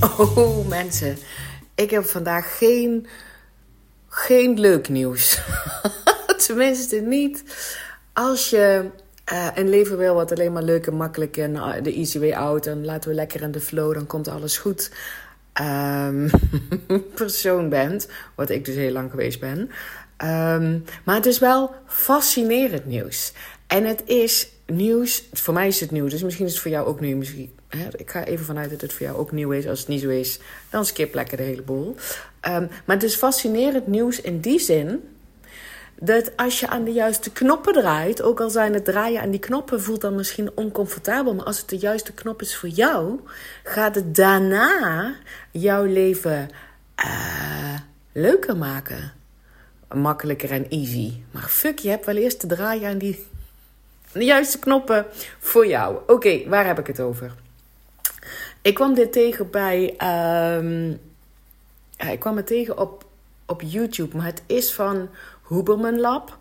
Oh mensen, ik heb vandaag geen, geen leuk nieuws. Tenminste niet als je uh, een leven wil wat alleen maar leuk en makkelijk en uh, de easy way out. En laten we lekker in de flow, dan komt alles goed. Um, persoon bent, wat ik dus heel lang geweest ben. Um, maar het is wel fascinerend nieuws. En het is nieuws, voor mij is het nieuw, dus misschien is het voor jou ook nieuw. Misschien, ik ga even vanuit dat het voor jou ook nieuw is. Als het niet zo is, dan skip lekker de hele boel. Um, maar het is fascinerend nieuws in die zin dat als je aan de juiste knoppen draait, ook al zijn het draaien aan die knoppen voelt dan misschien oncomfortabel, maar als het de juiste knop is voor jou, gaat het daarna jouw leven uh, leuker maken. Makkelijker en easy. Maar fuck, je hebt wel eerst te draaien aan die de juiste knoppen voor jou. Oké, waar heb ik het over? Ik kwam dit tegen bij. Um, ik kwam het tegen op, op YouTube, maar het is van Huberman Lab.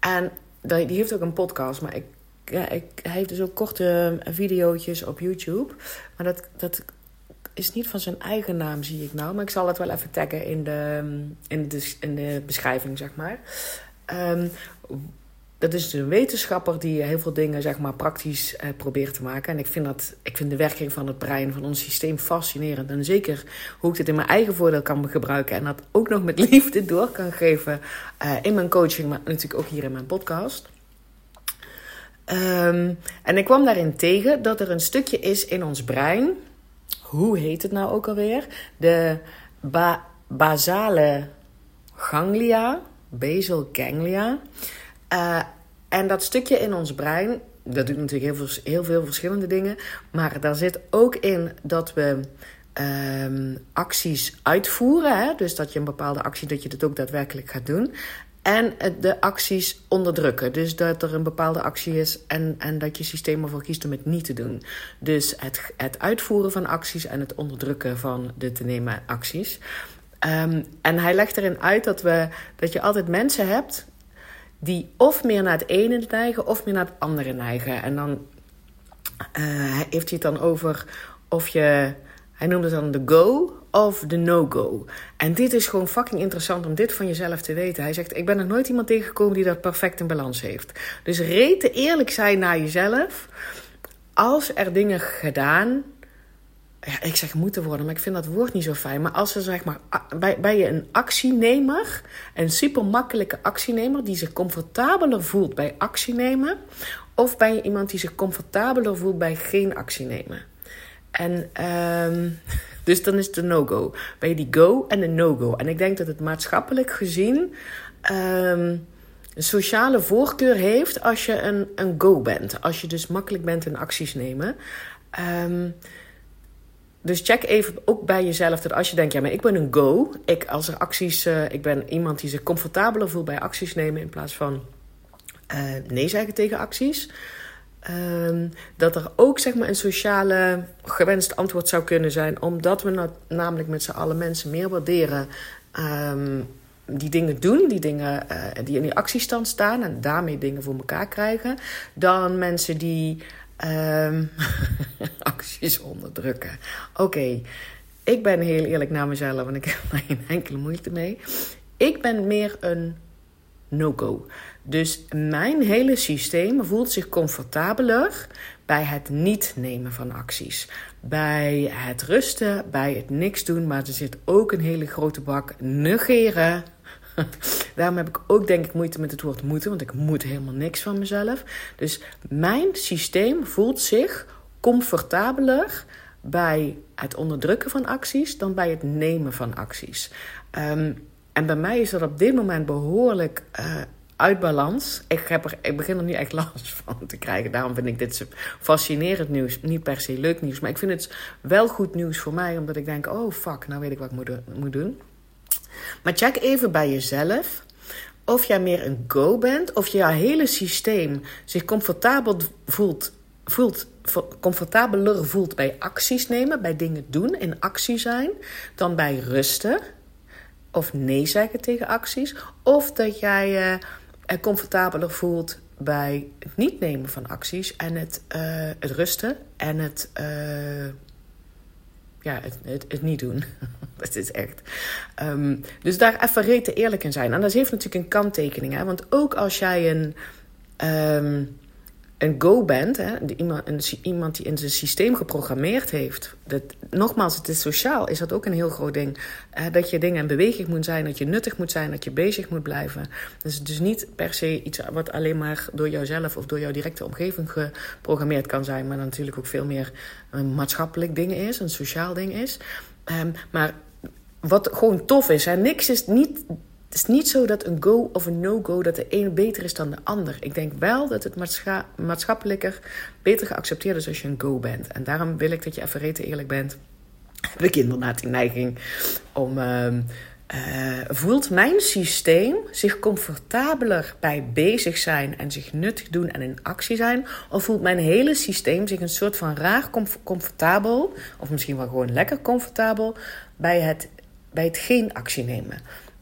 En die heeft ook een podcast, maar ik, ik, hij heeft dus ook korte video's op YouTube. Maar dat, dat is niet van zijn eigen naam, zie ik nou. Maar ik zal het wel even taggen in de, in de, in de beschrijving, zeg maar. Um, dat is dus een wetenschapper die heel veel dingen zeg maar, praktisch eh, probeert te maken. En ik vind, dat, ik vind de werking van het brein, van ons systeem fascinerend. En zeker hoe ik dit in mijn eigen voordeel kan gebruiken. En dat ook nog met liefde door kan geven uh, in mijn coaching, maar natuurlijk ook hier in mijn podcast. Um, en ik kwam daarin tegen dat er een stukje is in ons brein. Hoe heet het nou ook alweer? De ba basale ganglia, basal ganglia. Uh, en dat stukje in ons brein, dat doet natuurlijk heel veel, heel veel verschillende dingen. Maar daar zit ook in dat we um, acties uitvoeren. Hè? Dus dat je een bepaalde actie, dat je het ook daadwerkelijk gaat doen. En de acties onderdrukken. Dus dat er een bepaalde actie is en, en dat je systeem ervoor kiest om het niet te doen. Dus het, het uitvoeren van acties en het onderdrukken van de te nemen acties. Um, en hij legt erin uit dat, we, dat je altijd mensen hebt die of meer naar het ene neigen of meer naar het andere neigen. En dan uh, heeft hij het dan over of je, hij noemt het dan de go of de no-go. En dit is gewoon fucking interessant om dit van jezelf te weten. Hij zegt, ik ben er nooit iemand tegengekomen die dat perfect in balans heeft. Dus rete eerlijk zijn naar jezelf. Als er dingen gedaan ja, ik zeg moeten worden, maar ik vind dat woord niet zo fijn. Maar als er zeg maar, bij, bij je een actienemer, een super makkelijke actienemer die zich comfortabeler voelt bij actie nemen, of ben je iemand die zich comfortabeler voelt bij geen actie nemen? En um, dus dan is het de no-go. Je die go en de no-go? En ik denk dat het maatschappelijk gezien um, een sociale voorkeur heeft als je een, een go bent. Als je dus makkelijk bent in acties nemen. Um, dus check even ook bij jezelf dat als je denkt, ja, maar ik ben een go. Ik, als er acties, uh, ik ben iemand die zich comfortabeler voelt bij acties nemen in plaats van uh, nee zeggen tegen acties. Um, dat er ook zeg maar, een sociale gewenst antwoord zou kunnen zijn, omdat we namelijk met z'n allen mensen meer waarderen. Um, die dingen doen, die dingen uh, die in die actiestand staan en daarmee dingen voor elkaar krijgen, dan mensen die Um, acties onderdrukken. Oké, ik ben heel eerlijk naar mezelf en ik heb geen enkele moeite mee. Ik ben meer een no-go. Dus mijn hele systeem voelt zich comfortabeler bij het niet nemen van acties. Bij het rusten, bij het niks doen. Maar er zit ook een hele grote bak negeren Daarom heb ik ook denk ik moeite met het woord moeten, want ik moet helemaal niks van mezelf. Dus mijn systeem voelt zich comfortabeler bij het onderdrukken van acties dan bij het nemen van acties. Um, en bij mij is dat op dit moment behoorlijk uh, uit balans. Ik, heb er, ik begin er nu echt last van te krijgen. Daarom vind ik dit fascinerend nieuws. Niet per se leuk nieuws, maar ik vind het wel goed nieuws voor mij. Omdat ik denk, oh fuck, nou weet ik wat ik moet, moet doen. Maar check even bij jezelf of jij meer een go bent, of je hele systeem zich comfortabel voelt, voelt, comfortabeler voelt bij acties nemen, bij dingen doen, in actie zijn, dan bij rusten of nee zeggen tegen acties. Of dat jij je uh, comfortabeler voelt bij het niet nemen van acties en het, uh, het rusten en het. Uh, ja, het, het, niet doen. dat is echt. Ehm, dus daar even rete eerlijk in zijn. En dat heeft natuurlijk een kanttekening. Hè? Want ook als jij een. Ehm, een go bent, hè, iemand, iemand die in zijn systeem geprogrammeerd heeft. Dat, nogmaals, het is sociaal, is dat ook een heel groot ding. Uh, dat je dingen in beweging moet zijn, dat je nuttig moet zijn, dat je bezig moet blijven. Dus het is niet per se iets wat alleen maar door jouzelf of door jouw directe omgeving geprogrammeerd kan zijn, maar natuurlijk ook veel meer een maatschappelijk ding is, een sociaal ding is. Um, maar wat gewoon tof is, hè, niks is niet is niet zo dat een go of een no-go, dat de ene beter is dan de ander. Ik denk wel dat het maatschappelijker beter geaccepteerd is als je een go bent. En daarom wil ik dat je even rete eerlijk bent. Heb ik inderdaad die neiging om... Uh, voelt mijn systeem zich comfortabeler bij bezig zijn en zich nuttig doen en in actie zijn? Of voelt mijn hele systeem zich een soort van raar comfortabel, of misschien wel gewoon lekker comfortabel, bij het, bij het geen actie nemen?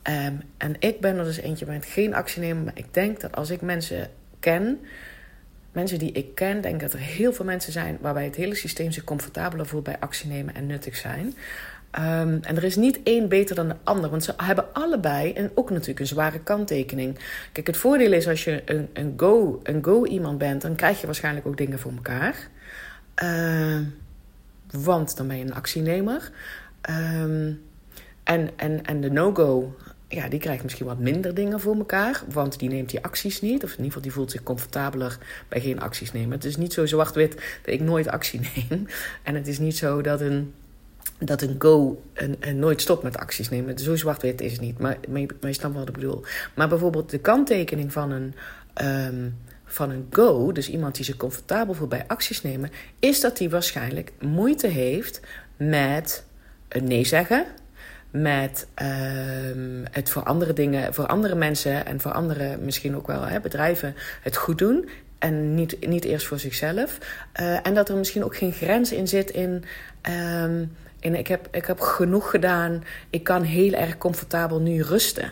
Um, en ik ben er dus eentje met geen actie nemen. Maar ik denk dat als ik mensen ken, mensen die ik ken, denk dat er heel veel mensen zijn waarbij het hele systeem zich comfortabeler voelt bij actie nemen en nuttig zijn. Um, en er is niet één beter dan de ander, want ze hebben allebei en ook natuurlijk een zware kanttekening. Kijk, het voordeel is als je een, een, go, een go iemand bent, dan krijg je waarschijnlijk ook dingen voor elkaar. Uh, want dan ben je een actienemer. Um, en, en, en de no-go, ja, die krijgt misschien wat minder dingen voor elkaar. Want die neemt die acties niet. Of in ieder geval, die voelt zich comfortabeler bij geen acties nemen. Het is niet zo zwart-wit dat ik nooit actie neem. En het is niet zo dat een, dat een go nooit stopt met acties nemen. Zo zwart-wit is het niet. Maar, maar, maar je wat ik bedoel. Maar bijvoorbeeld de kanttekening van een... Um, van een go, dus iemand die zich comfortabel voelt bij acties nemen, is dat hij waarschijnlijk moeite heeft met een nee zeggen met um, het voor andere dingen, voor andere mensen en voor andere misschien ook wel hè, bedrijven het goed doen. En niet, niet eerst voor zichzelf. Uh, en dat er misschien ook geen grens in zit in. Um, in ik, heb, ik heb genoeg gedaan. Ik kan heel erg comfortabel nu rusten.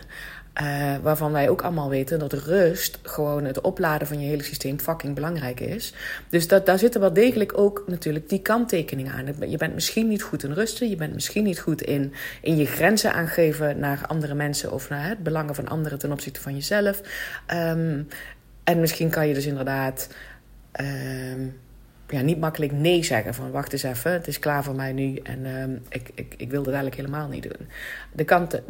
Uh, waarvan wij ook allemaal weten dat rust, gewoon het opladen van je hele systeem, fucking belangrijk is. Dus dat, daar zitten wel degelijk ook natuurlijk die kanttekeningen aan. Je bent misschien niet goed in rusten, je bent misschien niet goed in, in je grenzen aangeven naar andere mensen of naar het belangen van anderen ten opzichte van jezelf. Um, en misschien kan je dus inderdaad. Um, ja, niet makkelijk nee zeggen. Van wacht eens even, het is klaar voor mij nu en um, ik, ik, ik wil dat eigenlijk helemaal niet doen. De kanten,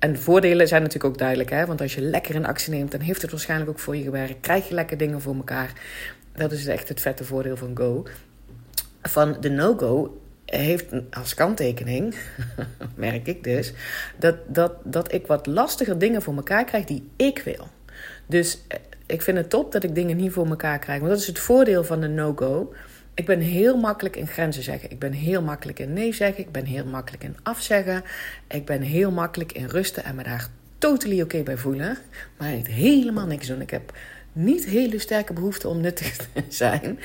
en de voordelen zijn natuurlijk ook duidelijk. Hè? Want als je lekker in actie neemt, dan heeft het waarschijnlijk ook voor je gewerkt. Krijg je lekker dingen voor elkaar. Dat is echt het vette voordeel van Go. Van de no-go heeft als kanttekening, merk ik dus, dat, dat, dat ik wat lastiger dingen voor elkaar krijg die ik wil. Dus eh, ik vind het top dat ik dingen niet voor elkaar krijg. Want dat is het voordeel van de no-go. Ik ben heel makkelijk in grenzen zeggen. Ik ben heel makkelijk in nee zeggen. Ik ben heel makkelijk in afzeggen. Ik ben heel makkelijk in rusten en me daar totally oké bij voelen. Maar helemaal niks doen. Ik heb niet hele sterke behoefte om nuttig te zijn.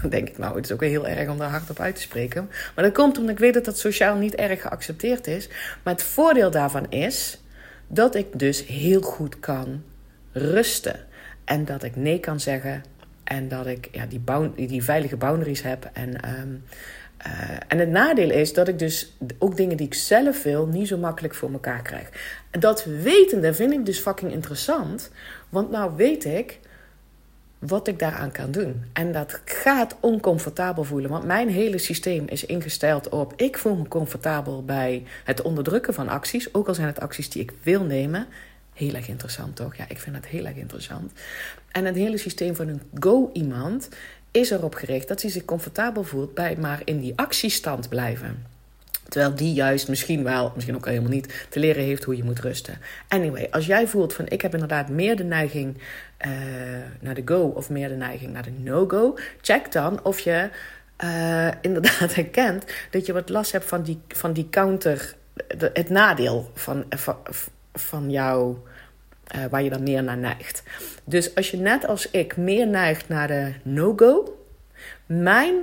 Dan denk ik, nou, het is ook wel heel erg om daar hardop uit te spreken. Maar dat komt omdat ik weet dat dat sociaal niet erg geaccepteerd is. Maar het voordeel daarvan is dat ik dus heel goed kan rusten. En dat ik nee kan zeggen en dat ik ja, die, die veilige boundaries heb. En, um, uh, en het nadeel is dat ik dus ook dingen die ik zelf wil niet zo makkelijk voor elkaar krijg. Dat wetende vind ik dus fucking interessant. Want nou weet ik wat ik daaraan kan doen. En dat gaat oncomfortabel voelen. Want mijn hele systeem is ingesteld op... ik voel me comfortabel bij het onderdrukken van acties. Ook al zijn het acties die ik wil nemen. Heel erg interessant, toch? Ja, ik vind dat heel erg interessant. En het hele systeem van een go-iemand is erop gericht dat hij zich comfortabel voelt bij maar in die actiestand blijven. Terwijl die juist misschien wel, misschien ook helemaal niet, te leren heeft hoe je moet rusten. Anyway, als jij voelt van ik heb inderdaad meer de neiging uh, naar de go of meer de neiging naar de no-go, check dan of je uh, inderdaad herkent dat je wat last hebt van die, van die counter, het nadeel van, van jouw uh, waar je dan meer naar neigt. Dus als je net als ik meer neigt naar de no-go, mijn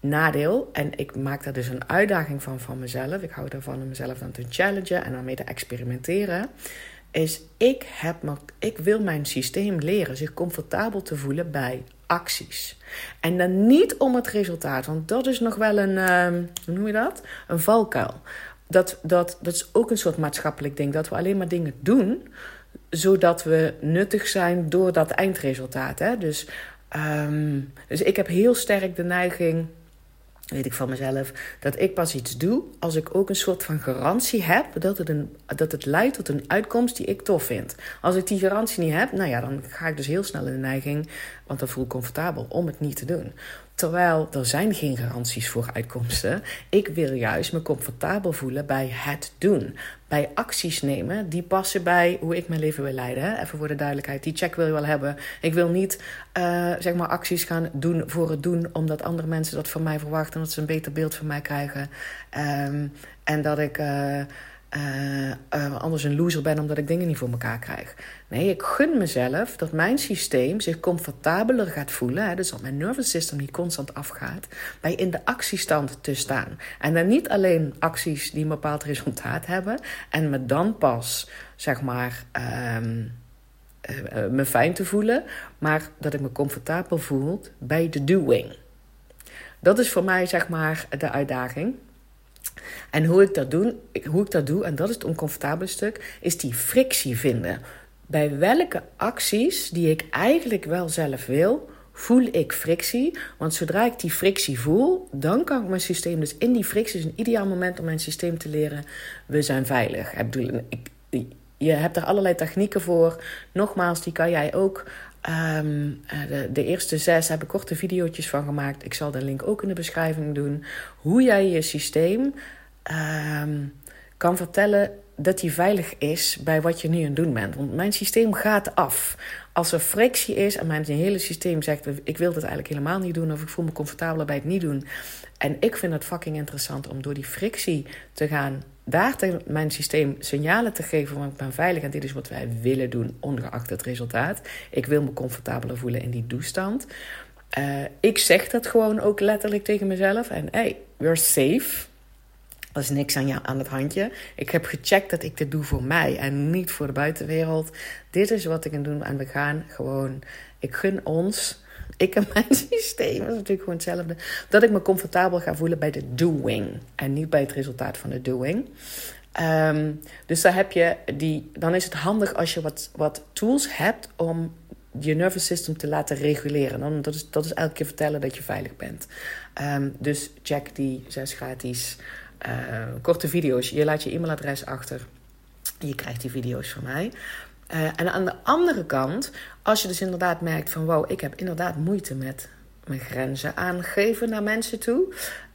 nadeel, en ik maak daar dus een uitdaging van van mezelf, ik hou ervan om mezelf dan te challengen en dan mee te experimenteren, is ik, heb, ik wil mijn systeem leren zich comfortabel te voelen bij acties. En dan niet om het resultaat, want dat is nog wel een, ehm, hoe noem je dat? Een valkuil. Dat, dat, dat is ook een soort maatschappelijk ding, dat we alleen maar dingen doen zodat we nuttig zijn door dat eindresultaat. Hè? Dus, ehm, dus ik heb heel sterk de neiging weet ik van mezelf, dat ik pas iets doe als ik ook een soort van garantie heb dat het, een, dat het leidt tot een uitkomst die ik tof vind. Als ik die garantie niet heb, nou ja, dan ga ik dus heel snel in de neiging, want dan voel ik comfortabel om het niet te doen. Terwijl er zijn geen garanties voor uitkomsten. Ik wil juist me comfortabel voelen bij het doen. Bij acties nemen die passen bij hoe ik mijn leven wil leiden. Even voor de duidelijkheid. Die check wil je wel hebben. Ik wil niet uh, zeg maar acties gaan doen voor het doen. Omdat andere mensen dat van mij verwachten. Dat ze een beter beeld van mij krijgen. Um, en dat ik... Uh, uh, uh, anders een loser ben omdat ik dingen niet voor elkaar krijg. Nee, ik gun mezelf dat mijn systeem zich comfortabeler gaat voelen. Hè, dus dat mijn nervous system niet constant afgaat. Bij in de actiestand te staan. En dan niet alleen acties die een bepaald resultaat hebben. En me dan pas, zeg maar. Um, uh, me fijn te voelen, maar dat ik me comfortabel voel bij de doing. Dat is voor mij zeg maar de uitdaging. En hoe ik dat doe, hoe ik dat doe en dat is het oncomfortabele stuk, is die frictie vinden. Bij welke acties die ik eigenlijk wel zelf wil, voel ik frictie. Want zodra ik die frictie voel, dan kan ik mijn systeem dus in die frictie, is een ideaal moment om mijn systeem te leren, we zijn veilig. Ik je hebt er allerlei technieken voor. Nogmaals, die kan jij ook. Um, de, de, eerste zes heb ik korte video's van gemaakt. Ik zal de link ook in de beschrijving doen. Hoe jij je systeem um, kan vertellen dat hij veilig is bij wat je nu aan het doen bent. Want mijn systeem gaat af. Als er frictie is en mijn hele systeem zegt: Ik wil dit eigenlijk helemaal niet doen, of ik voel me comfortabeler bij het niet doen. En ik vind het fucking interessant om door die frictie te gaan, daar mijn systeem signalen te geven: van ik ben veilig en dit is wat wij willen doen, ongeacht het resultaat. Ik wil me comfortabeler voelen in die toestand. Uh, ik zeg dat gewoon ook letterlijk tegen mezelf. En hey, we're safe. Er is niks aan, jou, aan het handje. Ik heb gecheckt dat ik dit doe voor mij en niet voor de buitenwereld. Dit is wat ik aan doen en we gaan gewoon. Ik gun ons, ik en mijn systeem, is natuurlijk gewoon hetzelfde. Dat ik me comfortabel ga voelen bij de doing en niet bij het resultaat van de doing. Um, dus daar heb je die, dan is het handig als je wat, wat tools hebt om je nervous system te laten reguleren. Dan, dat, is, dat is elke keer vertellen dat je veilig bent. Um, dus check die zes gratis uh, korte video's. Je laat je e-mailadres achter. Je krijgt die video's van mij. Uh, en aan de andere kant, als je dus inderdaad merkt van wow, ik heb inderdaad moeite met mijn grenzen aangeven naar mensen toe.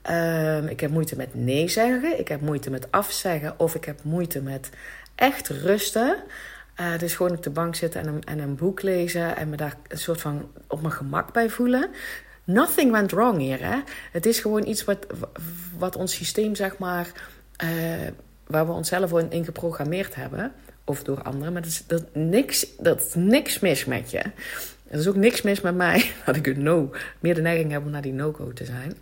Uh, ik heb moeite met nee zeggen. Ik heb moeite met afzeggen. Of ik heb moeite met echt rusten. Uh, dus gewoon op de bank zitten en een, en een boek lezen. En me daar een soort van op mijn gemak bij voelen. Nothing went wrong hier. Hè? Het is gewoon iets wat, wat ons systeem, zeg maar, uh, waar we onszelf in geprogrammeerd hebben. Of door anderen. Maar dat is, dat, niks, dat is niks mis met je. Er is ook niks mis met mij dat ik een no, meer de neiging heb om naar die no-go te zijn.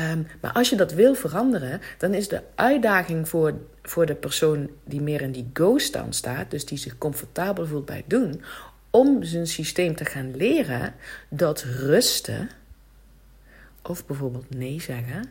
Um, maar als je dat wil veranderen, dan is de uitdaging voor, voor de persoon die meer in die go-stand staat, dus die zich comfortabel voelt bij het doen, om zijn systeem te gaan leren dat rusten of bijvoorbeeld nee zeggen,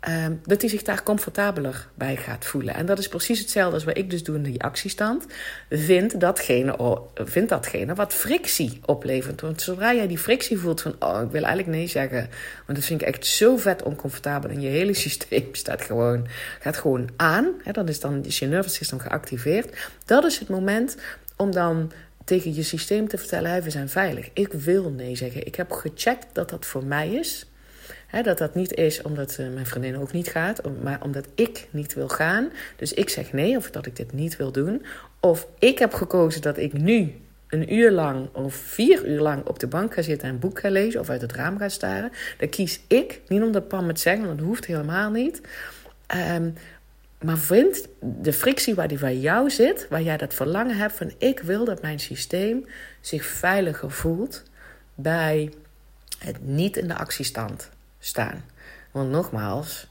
ehm, dat hij zich daar comfortabeler bij gaat voelen. En dat is precies hetzelfde als wat ik dus doe in die actiestand. Vind datgene, vind datgene wat frictie oplevert. Want zodra jij die frictie voelt van, oh, ik wil eigenlijk nee zeggen, want dat vind ik echt zo vet oncomfortabel en je hele systeem staat gewoon, gaat gewoon aan. Hè, dan is dan is je nervous system geactiveerd. Dat is het moment om dan tegen je systeem te vertellen: hey, we zijn veilig. Ik wil nee zeggen. Ik heb gecheckt dat dat voor mij is dat dat niet is omdat uh, mijn vriendin ook niet gaat, maar omdat ik niet wil gaan. Dus ik zeg nee of dat ik dit niet wil doen. Of ik heb gekozen dat ik nu een uur lang of vier uur lang op de bank ga zitten en een boek ga lezen of uit het raam ga staren. Dan kies ik, niet omdat Pam het zegt, want dat hoeft helemaal niet. Um, maar vind de frictie waar die bij jou zit, waar jij dat verlangen hebt van ik wil dat mijn systeem zich veiliger voelt bij het niet in de actiestand staan. Want nogmaals,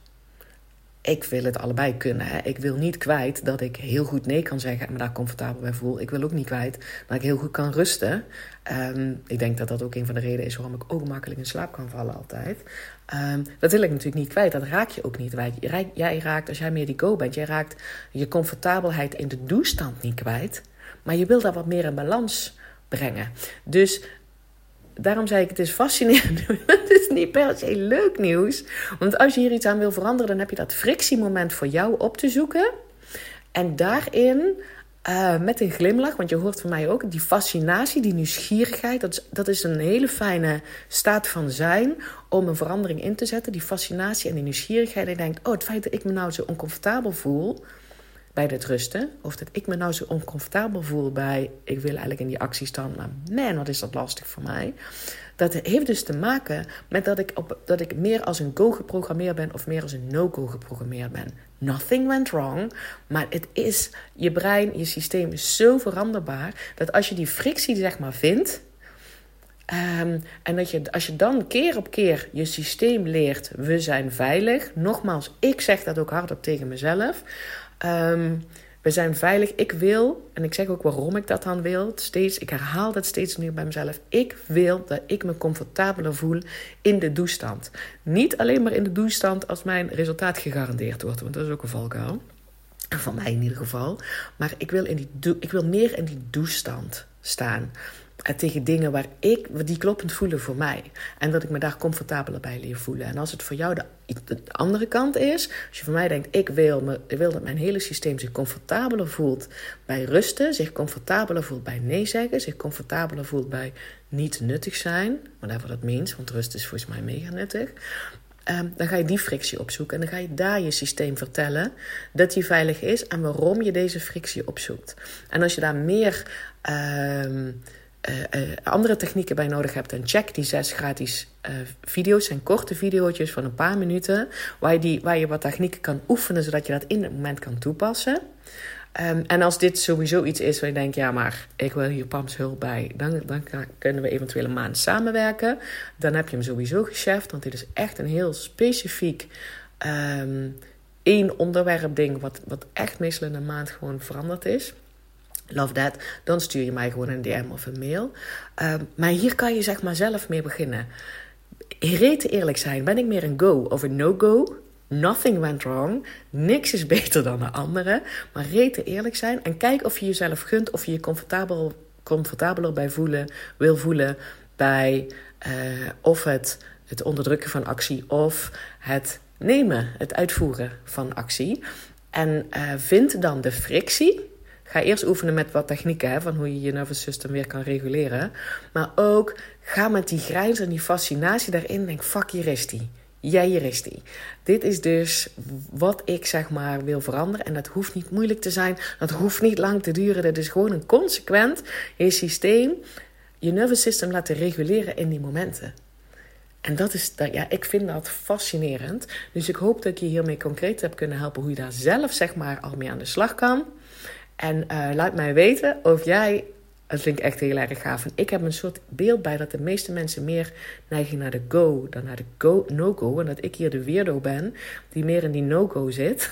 ik wil het allebei kunnen. Hè. Ik wil niet kwijt dat ik heel goed nee kan zeggen en me daar comfortabel bij voel. Ik wil ook niet kwijt dat ik heel goed kan rusten. Ehm, ik denk dat dat ook een van de redenen is waarom ik ook makkelijk in slaap kan vallen altijd. Um, dat wil ik natuurlijk niet kwijt. Dat raak je ook niet. Jij raakt, als jij meer die go bent, jij raakt je comfortabelheid in de doestand niet kwijt. Maar je wil daar wat meer in balans brengen. Dus daarom zei ik, het is fascinerend. het is niet per se leuk nieuws. Want als je hier iets aan wil veranderen, dan heb je dat frictiemoment voor jou op te zoeken. En daarin uh, met een glimlach, want je hoort van mij ook die fascinatie, die nieuwsgierigheid. Dat is, dat is een hele fijne staat van zijn om een verandering in te zetten. Die fascinatie en die nieuwsgierigheid. En denkt, oh, het feit dat ik me nou zo oncomfortabel voel bij het rusten. Of dat ik me nou zo oncomfortabel voel bij, ik wil eigenlijk in die actiestand, maar man, wat is dat lastig voor mij. Dat heeft dus te maken met dat ik, op, dat ik meer als een go geprogrammeerd ben of meer als een no-go geprogrammeerd ben. Nothing went wrong, maar het is, je brein, je systeem is zo veranderbaar dat als je die frictie zeg maar vindt, Um, en dat je, als je dan keer op keer je systeem leert, we zijn veilig. Nogmaals, ik zeg dat ook hardop tegen mezelf. Um, we zijn veilig. Ik wil, en ik zeg ook waarom ik dat dan wil. Steeds, ik herhaal dat steeds meer bij mezelf. Ik wil dat ik me comfortabeler voel in de doestand. Niet alleen maar in de doestand als mijn resultaat gegarandeerd wordt. Want dat is ook een valkuil. Van mij in ieder geval. Maar ik wil, in die, ik wil meer in die doestand staan tegen dingen waar ik, die kloppend voelen voor mij. En dat ik me daar comfortabeler bij leer voelen. En als het voor jou de, de andere kant is, als je voor mij denkt, ik wil, me, wil dat mijn hele systeem zich comfortabeler voelt bij rusten, zich comfortabeler voelt bij nee zeggen, zich comfortabeler voelt bij niet nuttig zijn, whatever dat means, want rust is volgens mij mega nuttig. Ehm, dan ga je die frictie opzoeken en dan ga je daar je systeem vertellen dat die veilig is en waarom je deze frictie opzoekt. En als je daar meer. Ehm, uh, andere technieken bij nodig hebt, dan check die zes gratis uh, video's. zijn korte video's van een paar minuten, waar je, die, waar je wat technieken kan oefenen, zodat je dat in het moment kan toepassen. Um, en als dit sowieso iets is waar je denkt, ja, maar ik wil hier Pams hulp bij, dan, dan kunnen we eventueel een maand samenwerken. Dan heb je hem sowieso gecheft, want dit is echt een heel specifiek um, één onderwerp ding, wat, wat echt meestal in een maand gewoon veranderd is. Love that. Dan stuur je mij gewoon een DM of een mail. Um, maar hier kan je zeg maar zelf mee beginnen. Reet eerlijk zijn. Ben ik meer een go of een no-go? Nothing went wrong. Niks is beter dan de andere. Maar rete eerlijk zijn. En kijk of je jezelf gunt. Of je je comfortabel, comfortabeler bij voelen, wil voelen. Bij uh, of het, het onderdrukken van actie. Of het nemen, het uitvoeren van actie. En uh, vind dan de frictie Ga eerst oefenen met wat technieken, hè, van hoe je je nervous system weer kan reguleren. Maar ook ga met die grijns en die fascinatie daarin. Denk, fuck, hier is die. Ja, hier is die. Dit is dus wat ik zeg maar wil veranderen. En dat hoeft niet moeilijk te zijn. Dat hoeft niet lang te duren. Dat is gewoon een consequent je systeem, je nervous system laten reguleren in die momenten. En dat is, ja, ik vind dat fascinerend. Dus ik hoop dat ik je hiermee concreet heb kunnen helpen hoe je daar zelf zeg maar al mee aan de slag kan. En uh, laat mij weten of jij, dat vind ik echt heel erg gaaf. En ik heb een soort beeld bij dat de meeste mensen meer neigen naar de go dan naar de go, no-go. En dat ik hier de weirdo ben die meer in die no-go zit.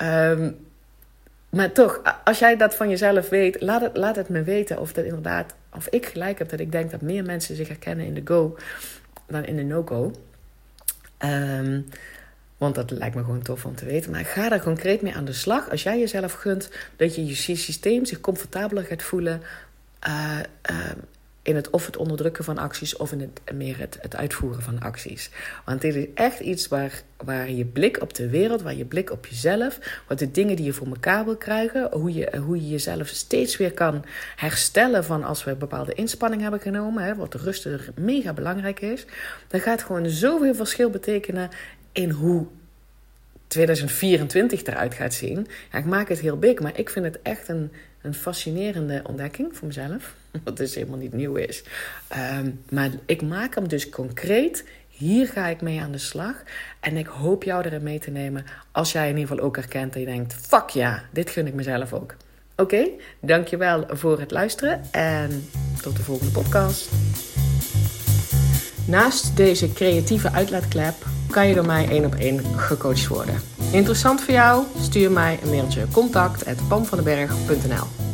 um, maar toch, als jij dat van jezelf weet, laat het, laat het me weten of dat inderdaad, of ik gelijk heb dat ik denk dat meer mensen zich herkennen in de go dan in de no-go. Um, want dat lijkt me gewoon tof om te weten. Maar ga daar concreet mee aan de slag. Als jij jezelf gunt dat je je systeem zich comfortabeler gaat voelen. Uh, uh, in het of het onderdrukken van acties of in het, meer het, uitvoeren van acties. Want dit is echt iets waar, waar je blik op de wereld, waar je blik op jezelf, wat de dingen die je voor elkaar wil krijgen, hoe je, hoe je jezelf steeds weer kan herstellen van als we bepaalde inspanning hebben genomen, hè, wat rust er mega belangrijk is. Dan gaat gewoon zoveel verschil betekenen in hoe 2024 eruit gaat zien. Ik maak het heel big, maar ik vind het echt een, een fascinerende ontdekking voor mezelf. Wat dus helemaal niet nieuw is. Ehm, maar ik maak hem dus concreet. Hier ga ik mee aan de slag. En ik hoop jou erin mee te nemen. Als jij in ieder geval ook herkent en je denkt: fuck ja, dit gun ik mezelf ook. Oké, dankjewel voor het luisteren en tot de volgende podcast. Naast deze creatieve uitlaatklep kan je door mij één op één gecoacht worden. Interessant voor jou? Stuur mij een mailtje contact@pamvandenberg.nl